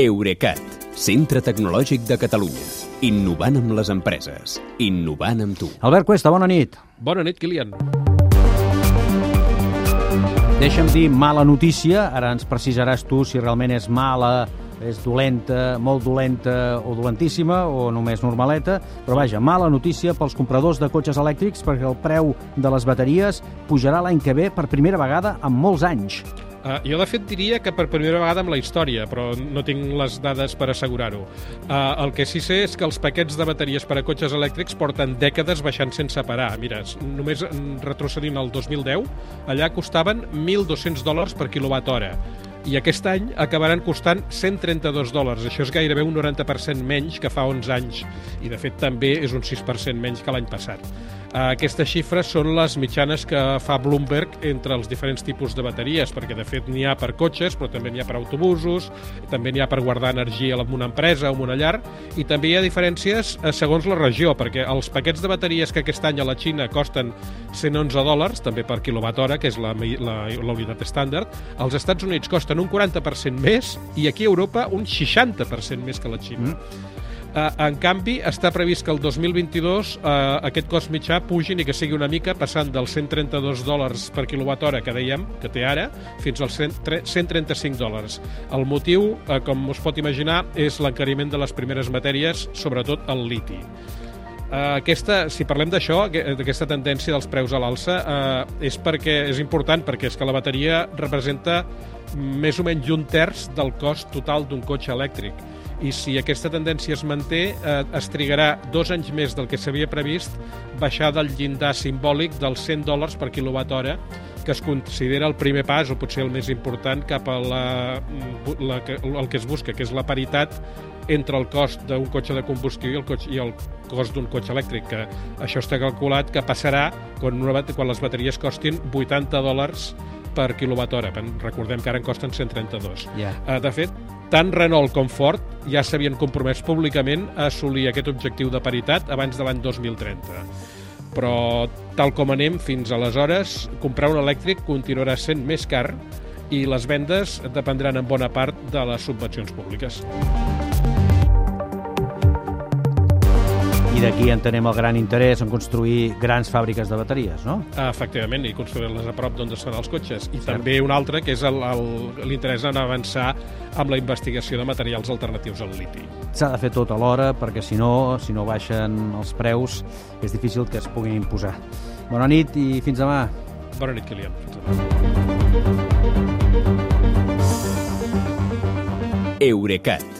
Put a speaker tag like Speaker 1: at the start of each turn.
Speaker 1: Eurecat, centre tecnològic de Catalunya. Innovant amb les empreses. Innovant amb tu.
Speaker 2: Albert Cuesta, bona nit.
Speaker 3: Bona nit, Kilian.
Speaker 2: Deixa'm dir mala notícia, ara ens precisaràs tu si realment és mala, és dolenta, molt dolenta o dolentíssima o només normaleta, però vaja, mala notícia pels compradors de cotxes elèctrics perquè el preu de les bateries pujarà l'any que ve per primera vegada en molts anys.
Speaker 3: Uh, jo, de fet, diria que per primera vegada en la història, però no tinc les dades per assegurar-ho. Uh, el que sí sé és que els paquets de bateries per a cotxes elèctrics porten dècades baixant sense parar. Mira, només retrocedint al 2010, allà costaven 1.200 dòlars per quilowatt hora i aquest any acabaran costant 132 dòlars. Això és gairebé un 90% menys que fa 11 anys i, de fet, també és un 6% menys que l'any passat. Aquestes xifres són les mitjanes que fa Bloomberg entre els diferents tipus de bateries, perquè de fet n'hi ha per cotxes, però també n'hi ha per autobusos, també n'hi ha per guardar energia en una empresa o en una llar, i també hi ha diferències eh, segons la regió, perquè els paquets de bateries que aquest any a la Xina costen 111 dòlars, també per quilowatt hora, que és la, la, la unitat estàndard, als Estats Units costen un 40% més i aquí a Europa un 60% més que la Xina. Mm. Eh, en canvi, està previst que el 2022 eh, aquest cost mitjà pugi ni que sigui una mica, passant dels 132 dòlars per quilowatt hora que dèiem, que té ara, fins als 135 dòlars. El motiu, eh, com us pot imaginar, és l'encariment de les primeres matèries, sobretot el liti. Uh, aquesta, si parlem d'això, d'aquesta tendència dels preus a l'alça, uh, és perquè és important perquè és que la bateria representa més o menys un terç del cost total d'un cotxe elèctric i si aquesta tendència es manté, eh, es trigarà dos anys més del que s'havia previst baixar del llindar simbòlic dels 100 dòlars per quilowatt hora que es considera el primer pas, o potser el més important, cap a la, la, el que es busca, que és la paritat entre el cost d'un cotxe de combustió i el, cotxe, i el cost d'un cotxe elèctric, que això està calculat que passarà quan, una, quan les bateries costin 80 dòlars per quilowatt hora. Recordem que ara en costen 132. Yeah. Uh, de fet, tant Renault com Ford ja s'havien compromès públicament a assolir aquest objectiu de paritat abans de l'any 2030. Però, tal com anem fins aleshores, comprar un elèctric continuarà sent més car i les vendes dependran en bona part de les subvencions públiques.
Speaker 2: I d'aquí entenem el gran interès en construir grans fàbriques de bateries, no?
Speaker 3: Efectivament, i construir-les a prop d'on estan els cotxes. I Cert. també un altre, que és l'interès en avançar amb la investigació de materials alternatius al liti.
Speaker 2: S'ha de fer tot alhora, perquè si no, si no baixen els preus, és difícil que es puguin imposar. Bona nit i fins demà.
Speaker 3: Bona nit, Kilian. Fins demà.
Speaker 1: Eurecat,